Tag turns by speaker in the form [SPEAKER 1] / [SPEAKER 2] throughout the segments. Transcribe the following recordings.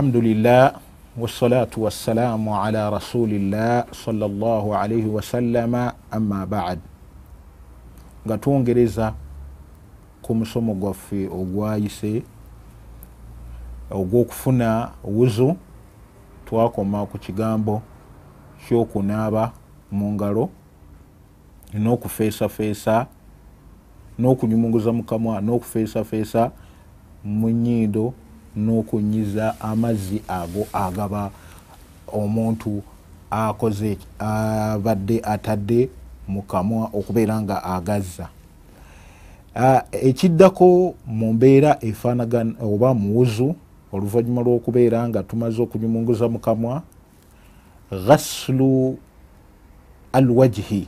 [SPEAKER 1] alhamdulillah wassalatu wassalamu ala rasulillah salllah alaihi wasallama amma bad. Nga twongereza ku musomo gwaffe ogwayise ogwokufuna wuzu. Twakoma ku kigambo kyokunaaba mu ngalo n'okufeesafeesa n'okunyumunguza mukamwa n'okufeesafeesa mu nyindo n'okunyiza amazzi ago agaba omuntu akoze abadde atadde mu kamwa okubeera nga agazza. Ekiddako mu mbeera efaanagana oba muwuzu oluvannyuma lw'okubeera nga tumaze okunyumunguza mu kamwa ghaslu alwajihi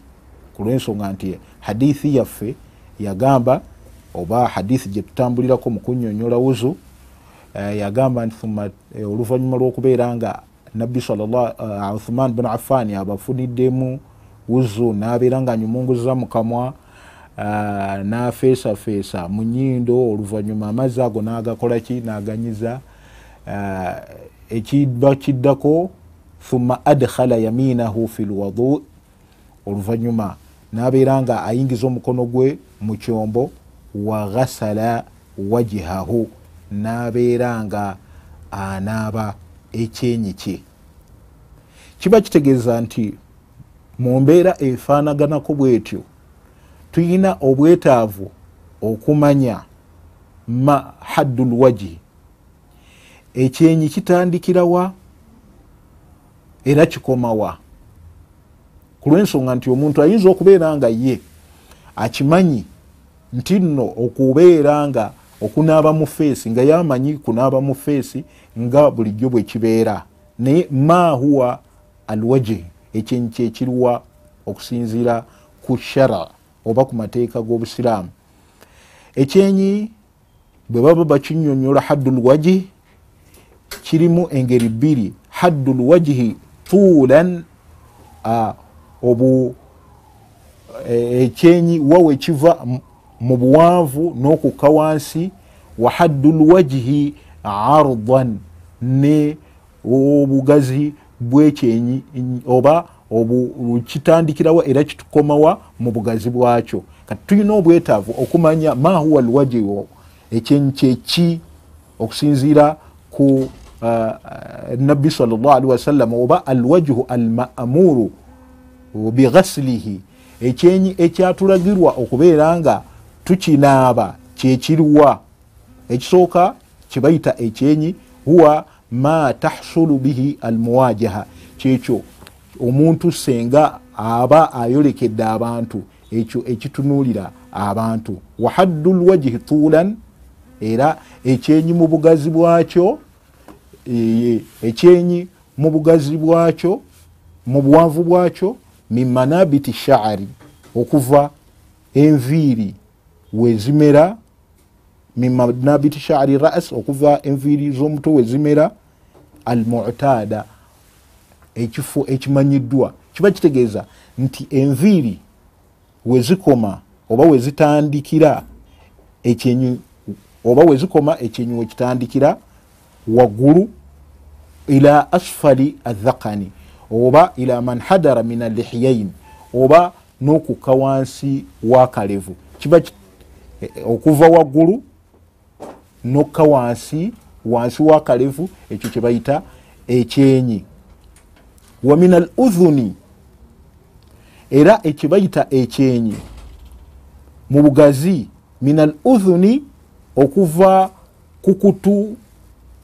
[SPEAKER 1] ku lwensonga nti hadithi yaffe yagamba oba hadithi gyetutambulirako mu kunyonyola wuzu yagamba nti oluvannyuma lw'okubeera nga nabbi uthman bin affan abafuniddemu wuzu n'abeera nga anyumunguza mu kamwa n'afeesafeesa mu nyindo oluvannyuma amazzi ago n'agakolaki n'aganyiza ekiba kiddako thumma adkhala yaminahu fi lwadu oluvannyuma n'abeera nga ayingiza omukono gwe mu kyombo wa ghasala wajihahu n'abeera nga anaaba ekyenyi kye. Kiba kitegeeza nti mu mbeera efaanaganako bwetyo tuyina obwetaavu okumanya ma haddu lwaji ekyenyi kitandikirawa era kikomawa ku lwensonga nti omuntu ayinza okubeera nga ye akimanyi nti nno okubeera nga okunaaba mu feesi nga yamanyi kunaaba mu feesi nga bulijjo bwe kibeera. Naye ma huwa alwaji ekyenyi kyekiriwa okusinziira ku shara oba ku mateeka g'obusiraamu. Ekyenyi bwe baba bakinyonyola haddu lwaji kirimu engeri bbiri. Haddu lwajihi tuulan obu ekyenyi wawe kiva mu buwanvu n'okukka wansi wa haddu lwajihi ardan ne obugazi bwekyenyi oba kitandikirawa era kitukomawa mu bugazi bwakyo. Kati tulina obwetaavu okumanya ma huwa lwajihu ekyenyi kyeki okusinziira ku uh, nabbi salllahalihi wasallama oba alwajihu almamuru bighasilihi ekyenyi ekyatulagirwa okubeera nga tukinaaba kyekiriwa ekisooka kyebayita ekyenyi huwa ma tahsulu bihi almuwajaha. Kyekyo omuntu senga aba ayolekedde abantu ekyo ekitunuulira abantu. Wahaddu lwajihi tuulan era ekyenyi mu bugazi bwakyo ekyenyi mu bugazi bwakyo mu buwanvu bwakyo min manabiti shaari okuva enviiri wezimera min manabiti shaari ras okuva enviiri z'omutwe wezimera almutada ekifo ekimanyiddwa. Kiba kitegeeza nti enviiri wezikoma oba wezitandikira ekyenyi oba wezikoma ekyenyi wekitandikira waggulu ila asfali athakani oba ila man hadara min alihiyain oba n'okukka wansi wakalevu kiba okuva waggulu nokka wansi wansi wakalevu ekyo kyebayita ekyenyi. Wa min al uthuni era ekibayita ekyenyi. Mu bugazi min al uthuni okuva kukutu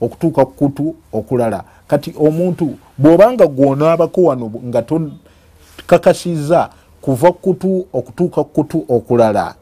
[SPEAKER 1] okutuuka kukutu okulala. Kati omuntu bw'obanga gwonaabako wano nga tokakasiza kuva kukutu okutuuka kukutu okulala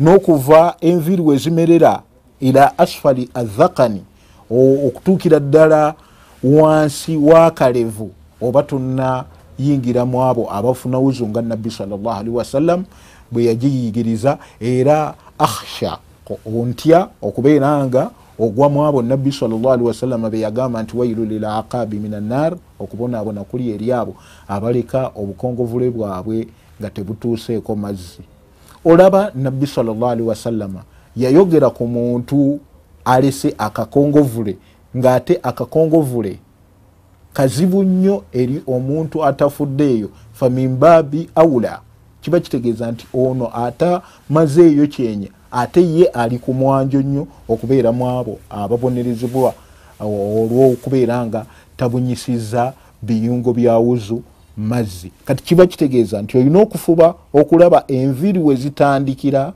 [SPEAKER 1] n'okuva enviiri wezimerera ila asfali athakani okutuukira ddala wansi wakalevu oba tonnayingira mu abo abafuna wuzu nga nabbi salllahalihi wasallam bwe yagiyigiriza era akhsha ontya okubeera nga ogwa mu abo nabbi salllahalihi wasallama be yagamba nti wailu lilaqabi min annar okubonaabona kuli eri abo abaleka obukongovule bwabwe nga tebutuuseeko mazzi olaba nabbi salllahalihi wasallama yayogera ku muntu alese akakongovule ng'ate akakongovule kazibu nnyo eri omuntu atafuddeeyo famimbabi aula kiba kitegeeza nti ono atamazeeyo kyenya ate ye ali ku mwanjo nnyo okubeera mu abo ababonerezebwa olw'okubeera nga tabunyisiza biyungo bya wuzu mazzi. Kati kiba kitegeeza nti olina okufuba okulaba enviri we zitandikira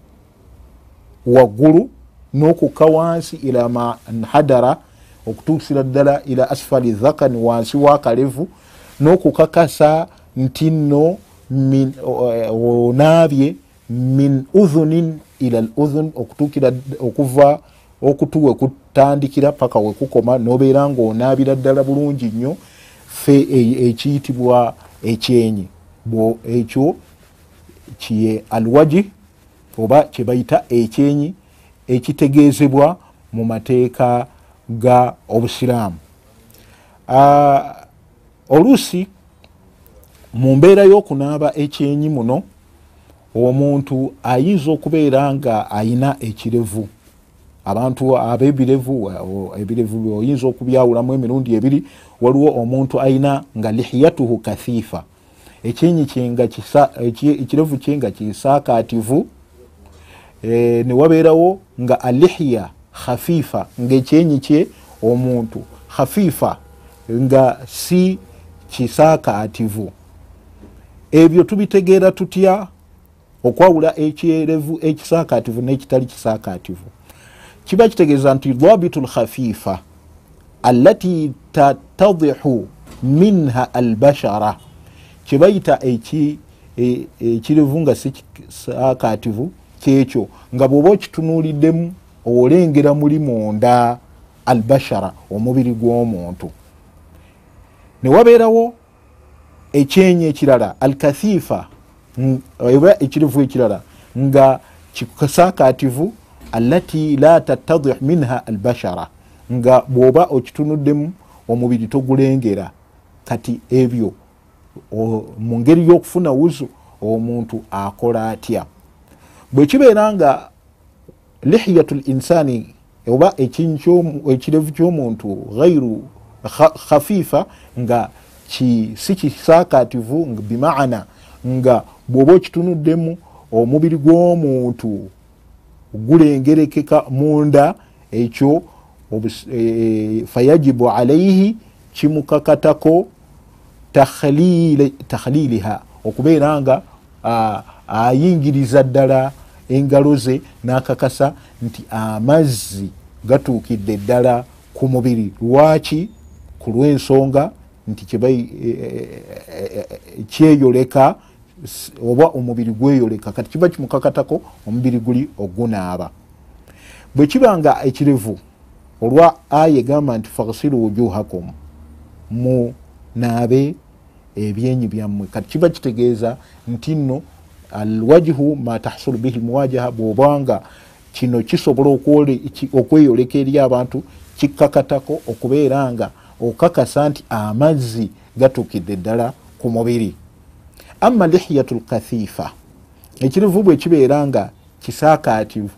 [SPEAKER 1] waggulu n'okukka wansi ila manhadara okutuusira ddala ila asfali dhakani wansi wakalevu n'okukakasa nti nno onaabye min udhunin ila l udhun okutuukira okuva okutuwe kutandikira paka wekukoma nobeera ngaonaabira ddala bulungi nnyo fe e, ekiyitibwa ekyenyi. Ekyo kiye alwaji oba kyebayita ekyenyi ekitegeezebwa mu mateeka ga obusiraamu. Oluusi mu mbeera y'okunaaba ekyenyi muno omuntu ayinza okubeera nga ayina ekirevu abantu abebirevu ebirevu oyinza okubyawulamu emirundi ebiri waliwo omuntu ayina nga lihiyatuhu kathifa ekyenyi kyenga ekirevu kye nga kisaakativu e, newabeerawo nga alihiya khafifa ngaekyenyi kye omuntu. Khafifa nga si kisaakativu. Ebyo tubitegeera tutya? Okwawula ekyerevu ekisaakativu n'ekitali kisaakativu kiba kitegeeza nti dhabitu lkhafifa allati tatadihu minha albashara kyebayita ekirevu nga si kisaakativu kyekyo nga bw'oba okitunuuliddemu olengera muli munda albashara omubiri gw'omuntu. Newabeerawo ekyenyi ekirala alkathifa oba ekirevu ekirala nga kisaakativu allati la tattadih minha albashara. Nga bw'oba okitunuddemu omubiri togulengera. Kati ebyo mu ngeri y'okufuna wuzu omuntu akola atya? Bwe kibeera nga lihiyatu linsani oba ekirevu ky'omuntu gairu khafifa nga si kisaakativu bimaana nga bw'oba okitunuddemu omubiri gw'omuntu gulengerekeka munda ekyo e, fayajibu alaihi kimukakatako takhliliha okubeera nga ayingiriza ddala engalo ze n'akakasa nti amazzi gatuukidde ddala ku mubiri lwaki ku lw'ensonga nti kyeyoleka oba omubiri gweyoleka. Kati kiba kimukakatako omubiri guli ogunaaba. Bwe kiba nga ekirevu olwa aya egamba nti faksiru wujuhakum mu naabe ebyenyi byammwe. Kati kiba kitegeeza nti nno alwajihu ma tahsulu bihi lmuwajaha bwobanga kino kisobola okweyoleka eri abantu kikakatako okubeera nga okakasa nti amazzi gatukidde ddala ku mubiri ama lihiyatu lkathifa ekirivu bwe kibeera nga kisaakativu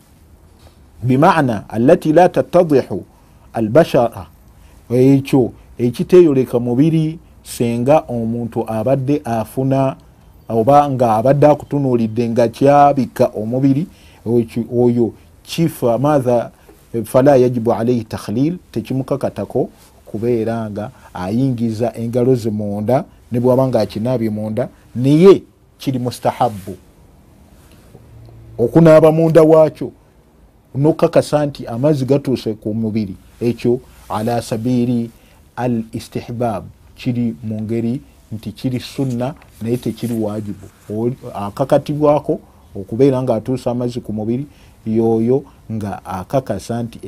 [SPEAKER 1] bimaana alati la tattadihu albashara ekyo ekiteyoleka mubiri senga omuntu abadde afuna oba nga abadde akutunuulidde nga kyabika omubiri oyo kifa matha fala yajibu alaihi takhlil tekimukakatako kubeera nga ayingiza engalo ze munda ne bwaba nga akinaabye munda naye kiri mustahabu. Okunaaba munda waakyo. Nokakasa nti amazzi gatuuse ku mubiri. Ekyo ala sabiri al istihbab kiri mu ngeri nti kiri sunna naye tekiri wajibu akakatibwako okubeera nga atuusa amazzi ku mubiri yoyo nga akakasa nti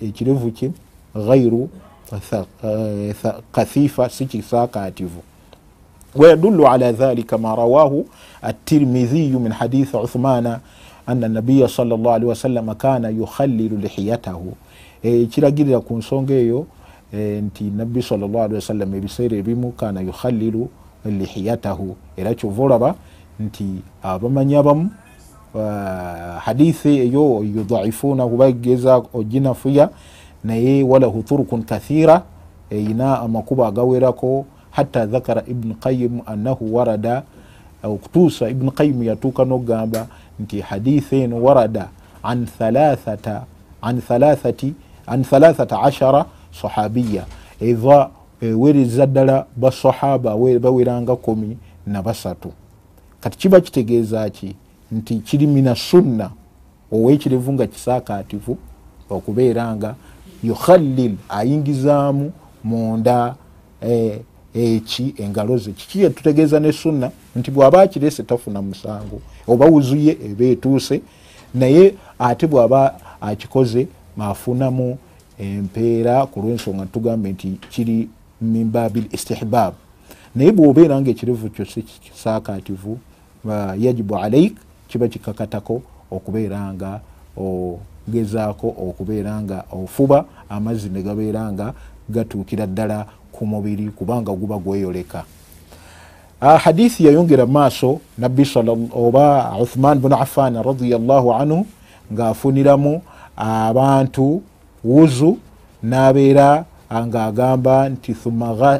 [SPEAKER 1] ekirevu kye gairu kathifa si kisaakativu ويدل على ذلك ما رواه الترمذي من حديث عثمان أن النبي صلى الله عليه وسلم كان يخلل لحيته. ekiragirira ku nsonga eyo nti nabbi salllahalihi wasallam ebiseera ebimu kana yukhalilu lihiyatahu era kyova olaba nti abamanyi abamu hadithi eyo yudaifunahu bageza oginafuya naye walahu turukun kathira eyina amakubo agawerako hatta dhakara ibnu qayimu annahu warada okutuusa ibnu qayimu yatuuka nokugamba nti hadithi eno warada an thalathata ashara sahabiya eva ewereza ddala basahaba baweranga kumi na basatu kati kiba kitegeeza ki? Nti kiri mina sunna owekirivu nga kisakativu okubeera nga yukhallil ayingizaamu munda eh, eki engalo ze kiki yetutegeeza ne sunna? Nti bw'aba akirese tafuna musango oba wuzuye eba etuuse naye ate bw'aba akikoze afunamu empeera ku lwensonga tugambe nti kiri mimbabil istihbab naye bw'obeera nga ekirevu kyo si kisakativu yajibu alaik kiba kikakatako okubeera nga ogezaako okubeera nga ofuba amazzi ne gabeera nga gatuukira ddala ku mubiri kubanga guba gweyoleka. Uh, hadithi yayongera maaso nabbi oba uthman bunu affan radiallahu anhu ngaafuniramu abantu wuzu nabeera nga agamba nti thumma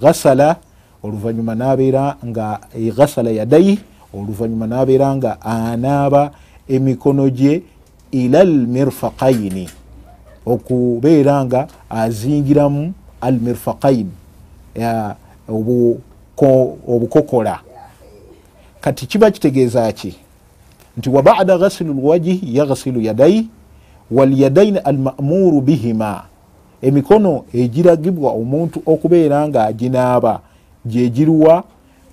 [SPEAKER 1] ghasala oluvanyuma nabeera nga ghasala yadaihi oluvanyuma nabeera nga anaaba emikono gye ila lmirfaqaini okubeera nga azingiramu almirfaqain obukokola. Kati kiba kitegeeza ki? Nti wabada ghasilu lwajihi yaghsilu yadaihi walyadaini almamuru bihima. Emikono egiragibwa omuntu okubeera nga aginaaba gyegiruwa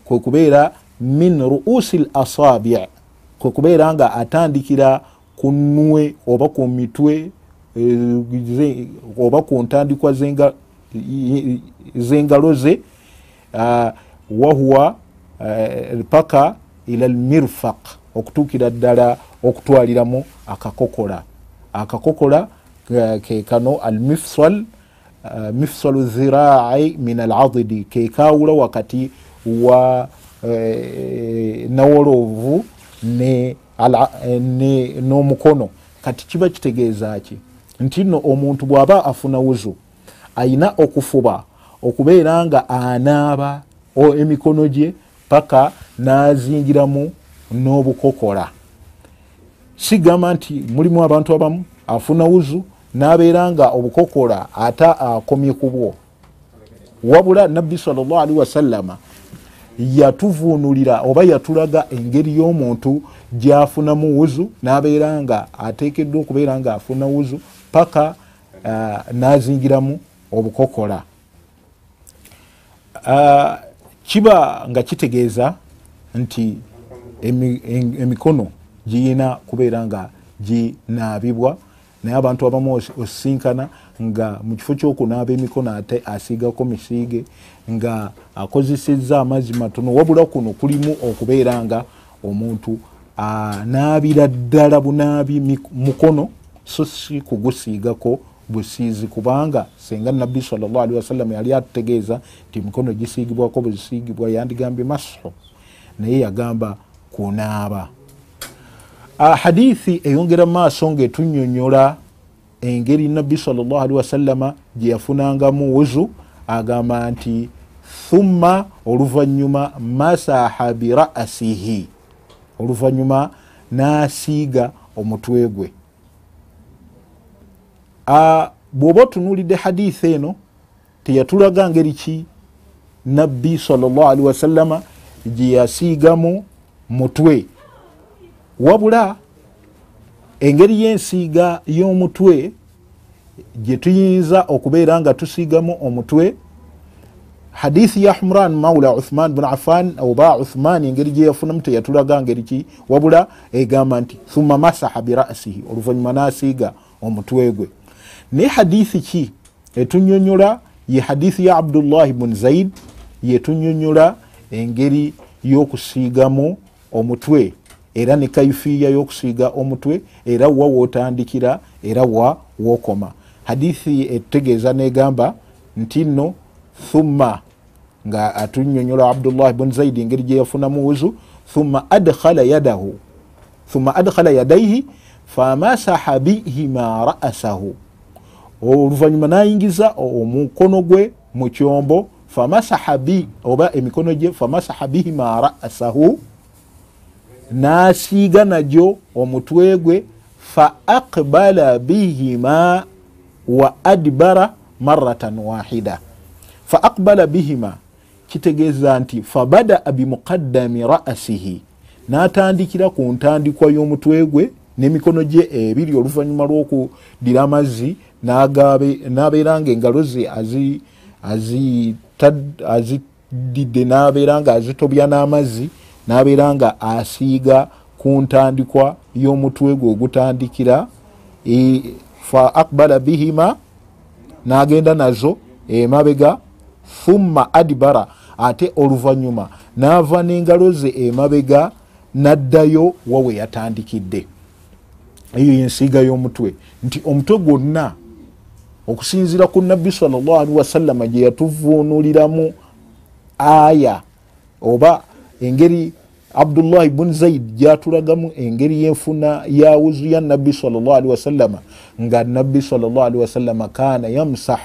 [SPEAKER 1] kwekubeera min ruusi l asabi kwekubeera nga atandikira ku nnwe oba ku mitwe oba ku ntandikwa zengalo ze wahuwa paka ila lmirfaq okutuukira ddala okutwaliramu akakokola. Akakokola kekano almifsal mifsalu zirai min aladidi kekawula wakati wa nawolovu n'omukono. Kati kiba kitegeeza ki? Nti nno omuntu bw'aba afuna wuzu ayina okufuba okubeera nga anaaba emikono gye paka n'azingiramu n'obukokola. Sigamba nti mulimu abantu abamu afuna wuzu n'abeera nga obukokola ate akomye ku bwo. Wabula nabbi salllahalihi wasallama yatuvuunulira oba yatulaga engeri y'omuntu gyafunamu wuzu n'abeera nga ateekeddwa okubeera nga afuna wuzu paka uh, n'azingiramu obukokola. Uh, kiba nga kitegeeza nti emikono giyina kubeera nga ginaabibwa naye abantu abamu osisinkana nga mu kifo kyokunaaba emikono ate asiigako misiige nga akozesezza amazzi matono wabula kuno kulimu okubeera nga omuntu anaabira ddala bunaabi mukono so si kugusiigako busiizi kubanga senga nabbi salllahalihi wasallam yali atutegeeza nti emikono gisiigibwako bwezisiigibwa yandigambye maso naye yagamba kunaaba. Hadithi eyongera maaso ngaetunyonyola engeri nabbi salllahalihi wasallama gye yafunangamu wuzu agamba nti thumma oluvanyuma masaha birasihi oluvanyuma nasiiga omutwe gwe bw'oba otunuulidde hadithi eno teyatulaga ngeri ki? Nabbi salllahalihi wasallama gye yasiigamu mutwe. Wabula engeri y'ensiiga y'omutwe gye tuyinza okubeera nga tusiigamu omutwe hadithi ya humran maula uthman bun affan oba uthman engeri gye yafunamu teyatulaga ngeri ki? Wabula egamba nti thumma masaha birasihi oluvanyuma nasiiga omutwe gwe naye hadithi ki etunyonyola ye hadithi ya abdullahi bun zaid yetunyonyola engeri y'okusiigamu omutwe era ne kaifiya y'okusiiga omutwe era wa wootandikira era wa wookoma hadithi etutegeeza negamba nti nno thumma nga atunyonyola abdullah bun zaidi engeri gye yafunamu wuzu thumma adkhala yadahu thumma adkhala yadaihi famasaha bihima ra'asahu oluvanyuma nayingiza omukono gwe mu kyombo famasaha bi oba emikono gye famasaha bihima rasahu nasiiga nagyo omutwe gwe fa aqbala bihima wa adbara maratan wahida. Fa aqbala bihima kitegeeza nti fabadaa bimuqaddami rasihi natandikira ku ntandikwa y'omutwe gwe n'emikono gye ebiri oluvannyuma lw'okudira amazzi n'abeera nga engalo ze azididde n'abeera nga azitobya n'amazzi n'abeera nga asiiga ku ntandikwa y'omutwe gwe ogutandikira e, fa akbala bihima n'agenda nazo emabega thumma adibara ate oluvannyuma n'ava n'engalo ze emabega n'addayo wawe yatandikidde eyo yensiiga y'omutwe nti omutwe gwonna okusinzira ku nabbi salllahalihi wasallama gye yatuvuunuliramu aya oba engeri abdullahi bun zaid gyatulagamu engeri yenfuna yawuzu ya nabbi salllahalihi wasallama nga nabbi salllahalihi wasallama kana yamsah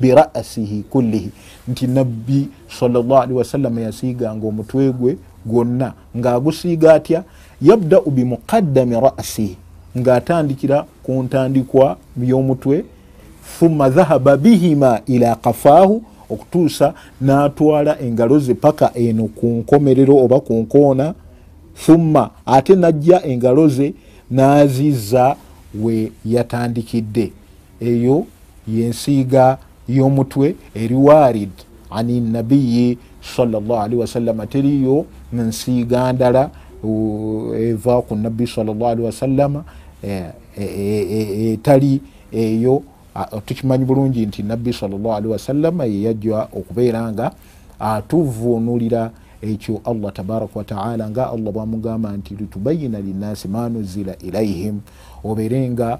[SPEAKER 1] birasihi kullihi. Nti nabbi salllahalihi wasallama yasiiganga omutwe gwe gwonna ngaagusiiga atya? Yabdau bimuqaddami rasihi ngaatandikira ku ntandikwa y'omutwe thumma dhahaba bihima ila kafaahu okutuusa n'atwala engalo ze paka eno ku nkomerero oba ku nkoona thumma ate najja engalo ze n'azizza we yatandikidde. Eyo yensiiga y'omutwe eri warid ani nabiyi salllahalihi wasallama teriyo nsiiga ndala eva ku nabbi salllahalihi wasallama etali eyo tukimanyi bulungi nti nabbi salllahalihi wasallama yeyajja okubeera nga atuvuunulira ekyo allah tabaraka wataala nga allah bwamugamba nti litubayina linnasi manuzila ilaihim obeere nga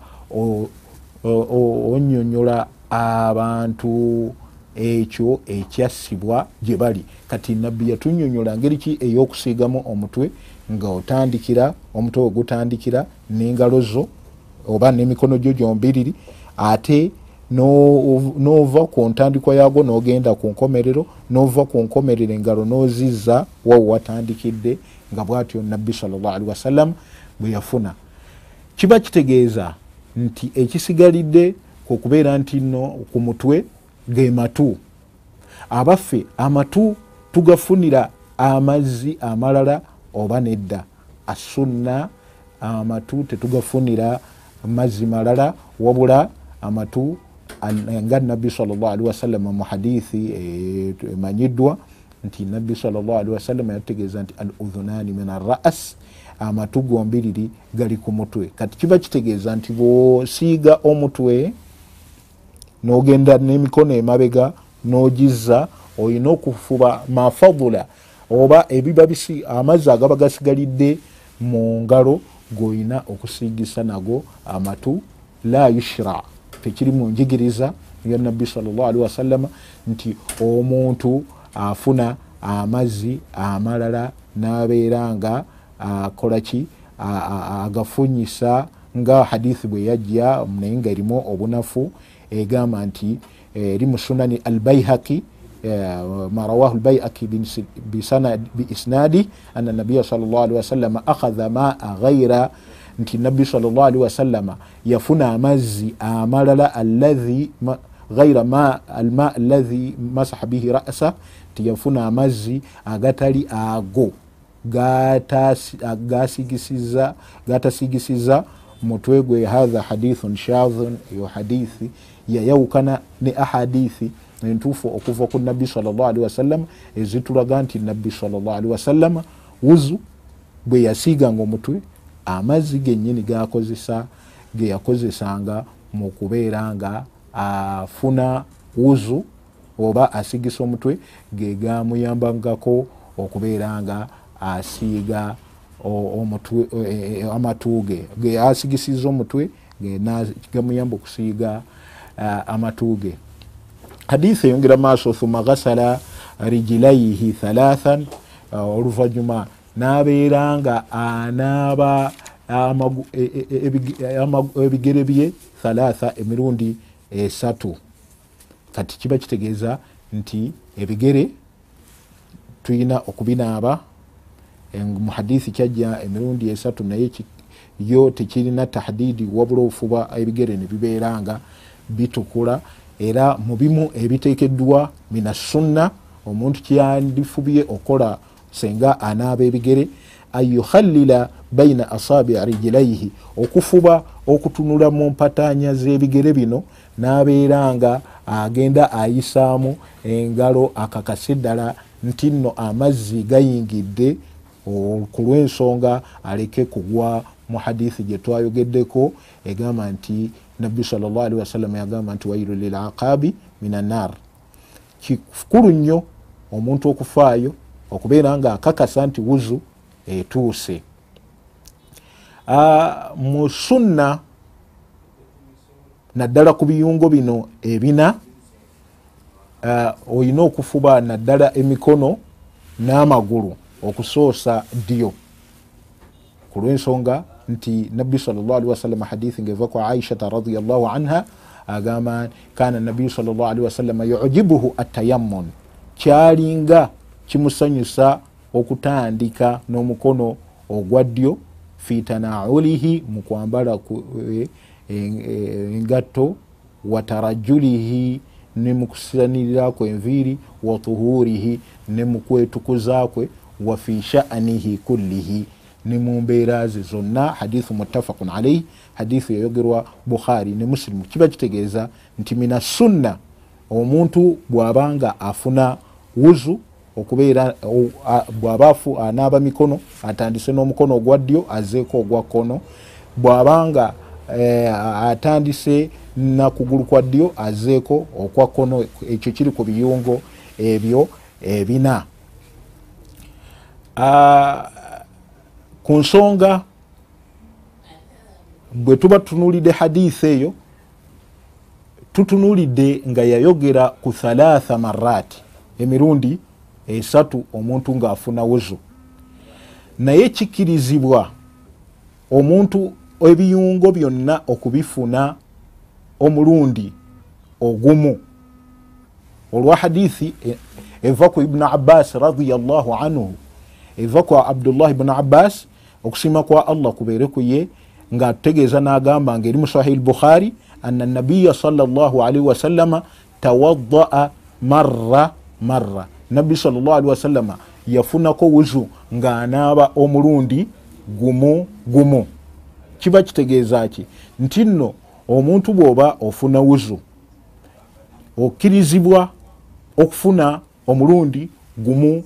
[SPEAKER 1] onyonyola abantu ekyo ekyassibwa gye bali. Kati nabbi yatunyonyola ngeri ki? Ey'okusiigamu omutwe nga otandikira omutwe ogutandikira n'engalo zo oba n'emikono gyo gyombiriri ate nova ku ntandikwa yagwo nogenda ku nkomerero nova ku nkomerero engalo nozizza wawe watandikidde nga bwatyo nabbi salllahalihi wasallam bwe yafuna. Kiba kitegeeza nti ekisigalidde kwekubeera nti no ku mutwe ge matu. Abaffe amatu tugafunira amazzi amalala oba nedda. Assunna amatu tetugafunira mazzi malala wabula amatu nga nabbi salllahalihi wasallama mu hadithi emanyiddwa nti nabbi salllahalihi wasallama yategeeza nti al udhunani min arras amatu gombiriri gali ku mutwe. Kati kiba kitegeeza nti bwosiiga omutwe nogenda n'emikono emabega nogizza olina okufuba mafadula oba ebiba bisi amazzi agaba gasigalidde mu ngalo goyina okusiigisa nago amatu la yushra. Tekiri mu njigiriza ya nabbi salllahalihi wasallama nti omuntu afuna amazzi amalala nabeera nga akolaki agafunyisa nga hadithi bwe yajja naye nga erimu obunafu egamba nti eri mu sunani albaihaki ما رواه البيئكي بإسناده أن النبي صلى الله عليه وسلم أخذ ماء غير nti nabbi salllahalihi wasallama yafuna amazzi amalala alladhi ghaira ma alma alladhi masaha bihi rasa nti yafuna amazzi agatali ago gatasigisiza mutwe gwe hatha hadithun shadhun eyo hadithi yayawukana ne ahadithi entuufu okuva ku nabbi salllahalihi wasallama ezitulaga nti nabbi salllahalihi wasallama wuzu bwe yasiiganga omutwe amazzi genyini gakozesa geyakozesanga mu kubeera nga afuna wuzu oba asigisa omutwe ge gamuyambangako okubeera nga asiiga amatu ge ge asigisiza omutwe gamuyamba okusiiga amatu ge hadithi eyongera maaso thuma ghasala rijilaihi thalathan oluvanyuma nabeera nga anaaba ebigere bye thalatha emirundi esatu. Kati kiba kitegeeza nti ebigere tulina okubinaaba mu hadithi kyajja emirundi esatu naye yo tekirina tahdidi wabula ofuba ebigere nebibeera nga bitukula era mubimu ebitekeddwa mina sunna omuntu kyandifubye okola senga anaaba ebigere anyukhallila baina asabi rijilaihi okufuba okutunula mu mpatanya z'ebigere bino n'abeera nga agenda ayisaamu engalo akakase ddala nti nno amazzi gayingidde ku lw'ensonga aleke kugwa mu hadithi gye twayogeddeko egamba nti nabbi salllah alihi wasallama yagamba nti wairu lilaqabi min annar kikulu nnyo omuntu okufaayo okubeera nga akakasa nti wuzu etuuse. Mu sunna naddala ku biyungo bino ebina olina okufuba naddala emikono n'amagulu okusoosa ddyo. Ku lwensonga nti nabbi sallali wasallama hadithi ngaeva ku aishata radiallahu anha agamba kana nabiyu sallali wasallama yujibuhu atayammun kyalinga kimusanyusa okutandika n'omukono ogwa ddyo fi tanaulihi mu kwambala e, e, engatto watarajulihi ne mukusanirirakwe enviiri wa tuhurihi ne mukwetukuzakwe wa fi sha'anihi kullihi ne mumbeera ze zonna. Hadithu muttafaqun alaihi hadithu yayogerwa bukhari ne musilimu kiba kitegeeza nti mina sunna omuntu bw'abanga afuna wuzu okubeera bw'aba anaaba mikono atandise n'omukono ogwa ddyo azeeko ogwa kkono bw'abanga eh, atandise nakugulu kwa ddyo azeeko okwa kkono ekyo kiri ku biyungo ebyo ebina ku nsonga bwe tuba tutunulidde hadisi eyo tutunulidde nga yayogera ku thalatha marati emirundi esatu omuntu ngaafuna wuzu. Naye kikirizibwa omuntu ebiyungo byonna okubifuna omulundi ogumu. Olwa hadithi e, eva ku ibuni abbas radiallahu anhu eva ku abdullahi ibuni abbas okusiima kwa allah kubeere ku ye nga atutegeeza n'agamba nga eri mu sahih bukhari ana nabiya salllahalihi wasallama tawadaa marra marra. Nabbi salllahalihi wasallama yafunako wuzu ng'anaaba omulundi gumu gumu. Kiba kitegeeza ki? Nti nno omuntu bw'oba ofuna wuzu okkirizibwa okufuna omulundi gumu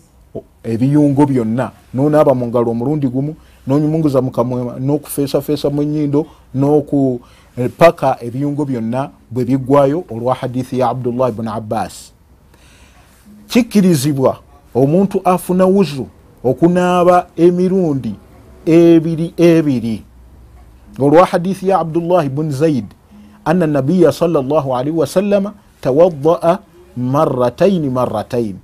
[SPEAKER 1] ebiyungo byonna nonaaba mu ngalo omulundi gumu nonyumunguza mukamwema n'okufeesafeesa mu nyindo n'oku paka ebiyungo byonna bwe biggwayo olwa hadithi ya abdullah bni abbas. Kikkirizibwa omuntu afuna wuzu okunaaba emirundi ebiri ebiri. Olwa hadithi ya abdullahi bni zaid ana nabiya salllahalihi wasallama tawadaa marataini marataini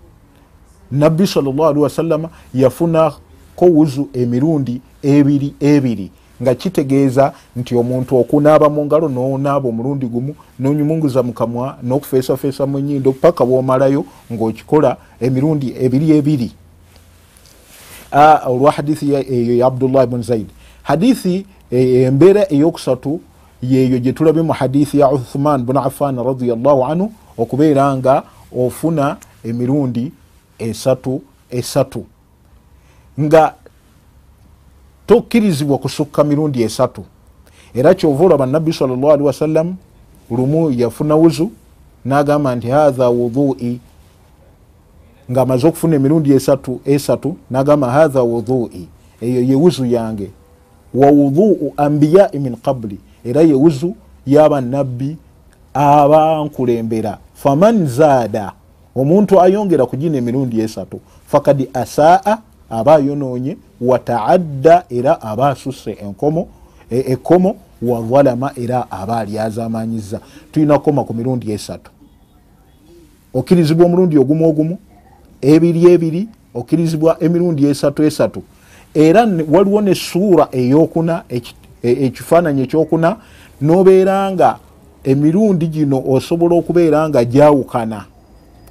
[SPEAKER 1] nabbi salllahalihi wasallama yafunako wuzu emirundi ebiri ebiri nga kitegeeza nti omuntu okunaaba mu ngalo nonaaba omulundi gumu nonyumunguza mukamwa n'okufeesafeesa mu nyindo paka bwomalayo ngaokikola emirundi ebiri ebiri. Olwa hadithi eyo ya abdullah bni zaid hadithi e, embeera eyokusatu yeeyo gyetulabe mu hadithi ya uthman bni affan radiallahu anhu okubeera nga ofuna emirundi esatu esatu. Nga tokkirizibwa kusukka mirundi esatu. Era kyova olaba nabbi salllahalihi wasallam lumu yafuna wuzu nagamba nti hatha wudhui nga amaze okufuna emirundi esatu esatu nagamba hatha wudhui eyo ye wuzu yange. Wa wudhuu ambiyai min qabli. Era ye wuzu yabannabbi abankulembera. Faman zaada. Omuntu ayongera kugina emirundi esatu. Fakad asaa aba ayonoonye wataadda era aba asusse enkomo ekkomo wazalama era aba alyazamanyiza tulina kukoma ku mirundi esatu. Okkirizibwa omulundi ogumu ogumu ebiri ebiri okkirizibwa emirundi esatu esatu. Era waliwo ne suura eyokuna ekifaananyi ekyokuna nobeera nga emirundi gino osobola okubeera nga jawukana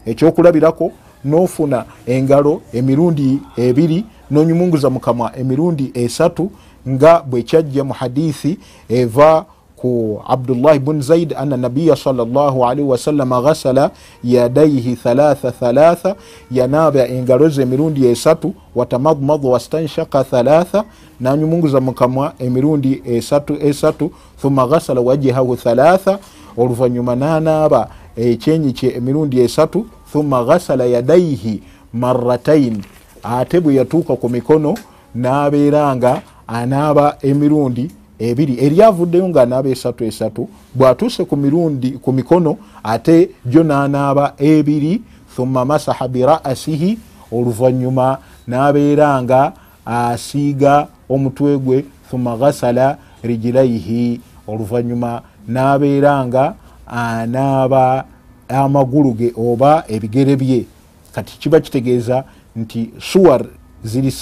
[SPEAKER 1] ekyokulabirako nofuna engalo emirundi ebiri nonyumunguza mukamwa emirundi esatu nga bwekyajja mu hadithi eva ku abdullah bun zaid ana nabiya salllahalihi wasallama ghasala yadaihi thalatha thalatha yanaaba engalo ze emirundi esatu watamadmad wastanshaka thalatha nanyumunguza mukamwa emirundi esatu esatu thumma ghasala wajihahu thalatha. Oluvanyuma nanaaba ekyenyi kye emirundi esatu thumma ghasala yadaihi maratain ate bwe yatuuka ku mikono nabeera nga anaaba emirundi ebiri. Eryavuddeyo nga anaaba esatu esatu bwatuuse ku mirundi ku mikono ate gyo nanaaba ebiri thumma masaha birasihi oluvanyuma nabeera nga asiiga omutwe gwe thumma ghasala rijilaihi oluvanyuma nabeera nga anaaba amagulu ge oba ebigere bye. Kati kiba kitegeeza nti suwar ziri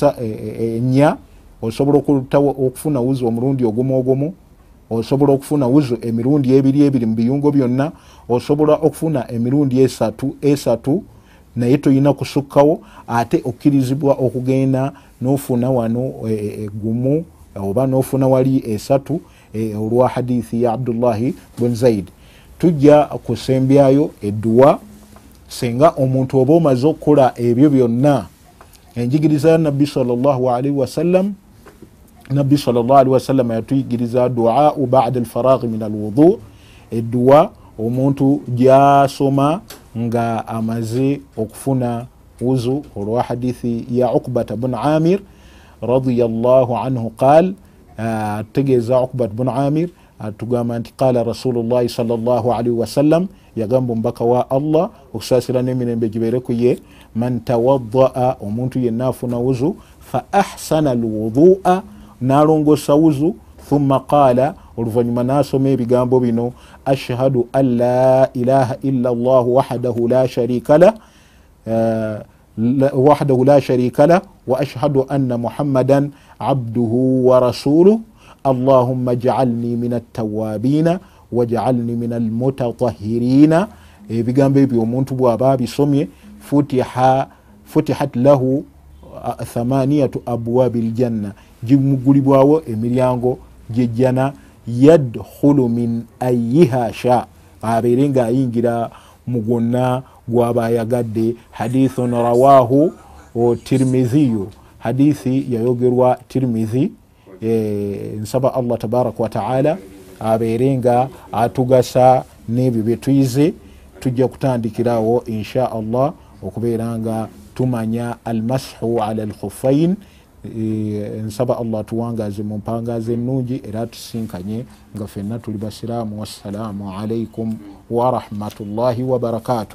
[SPEAKER 1] enya e, e, osobola okufuna wuzu omulundi ogumu ogumu osobola okufuna wuzu emirundi ebiri ebiri mu biyungo byonna osobola okufuna emirundi esatu esatu naye toyina kusukkawo ate okkirizibwa okugenda nofuna wano egumu e, oba nofuna wali esatu olwa hadithi ya abdullahi bun zaid tujja kusembyayo edduwa senga omuntu oba omaze okukola ebyo byonna. Enjigiriza ya nabbi salllahalihi wasallam nabbi salllahalihi wasallama yatuyigiriza duau bada alfaragi min alwudu. Edduwa omuntu gyasoma nga amaze okufuna wuzu olwa hadithi ya ukbata bun amir radiallahu anhu qal atutegeeza ukbat bun amir atugamba nti qala rasulullahi salllahalihi wasallam yagamba omubaka wa allah okusasira n'emirembe gibeereku ye man tawadaa omuntu yenna afuna wuzu fa ahsana alwudua nalongosa wuzu thumma qaala oluvanyuma nasoma ebigambo bino ashhadu an la ilaha illa llah wahdahu la sharika lah wahdahu la sharika lah wa ashhadu anna muhammadan abduhu wa rasuluh allahumma jaalni min altawabina wajaalni min almutatahirina ebigambo ebyo omuntu bwaba abisomye futihat lahu thamaniyatu abwabi ljanna gimugulibwawo emiryango gyejjana yadkhulu min ayiha sha abeere nga ayingira mu gwonna gwaba ayagadde. Hadithun rawahu tirmidhiyu hadithi yayogerwa tirmidhi e, nsaba allah tabaraka wataala abeere nga atugasa n'ebyo byetuyize tujja kutandikirawo insha allah okubeera nga tumanya almashu ala alkhufain e, nsaba allah tuwangaze mu mpangazo ennungi era tusinkanye nga fenna tuli basiraamu wassalamu alaikum warahmatullahi wabarakatu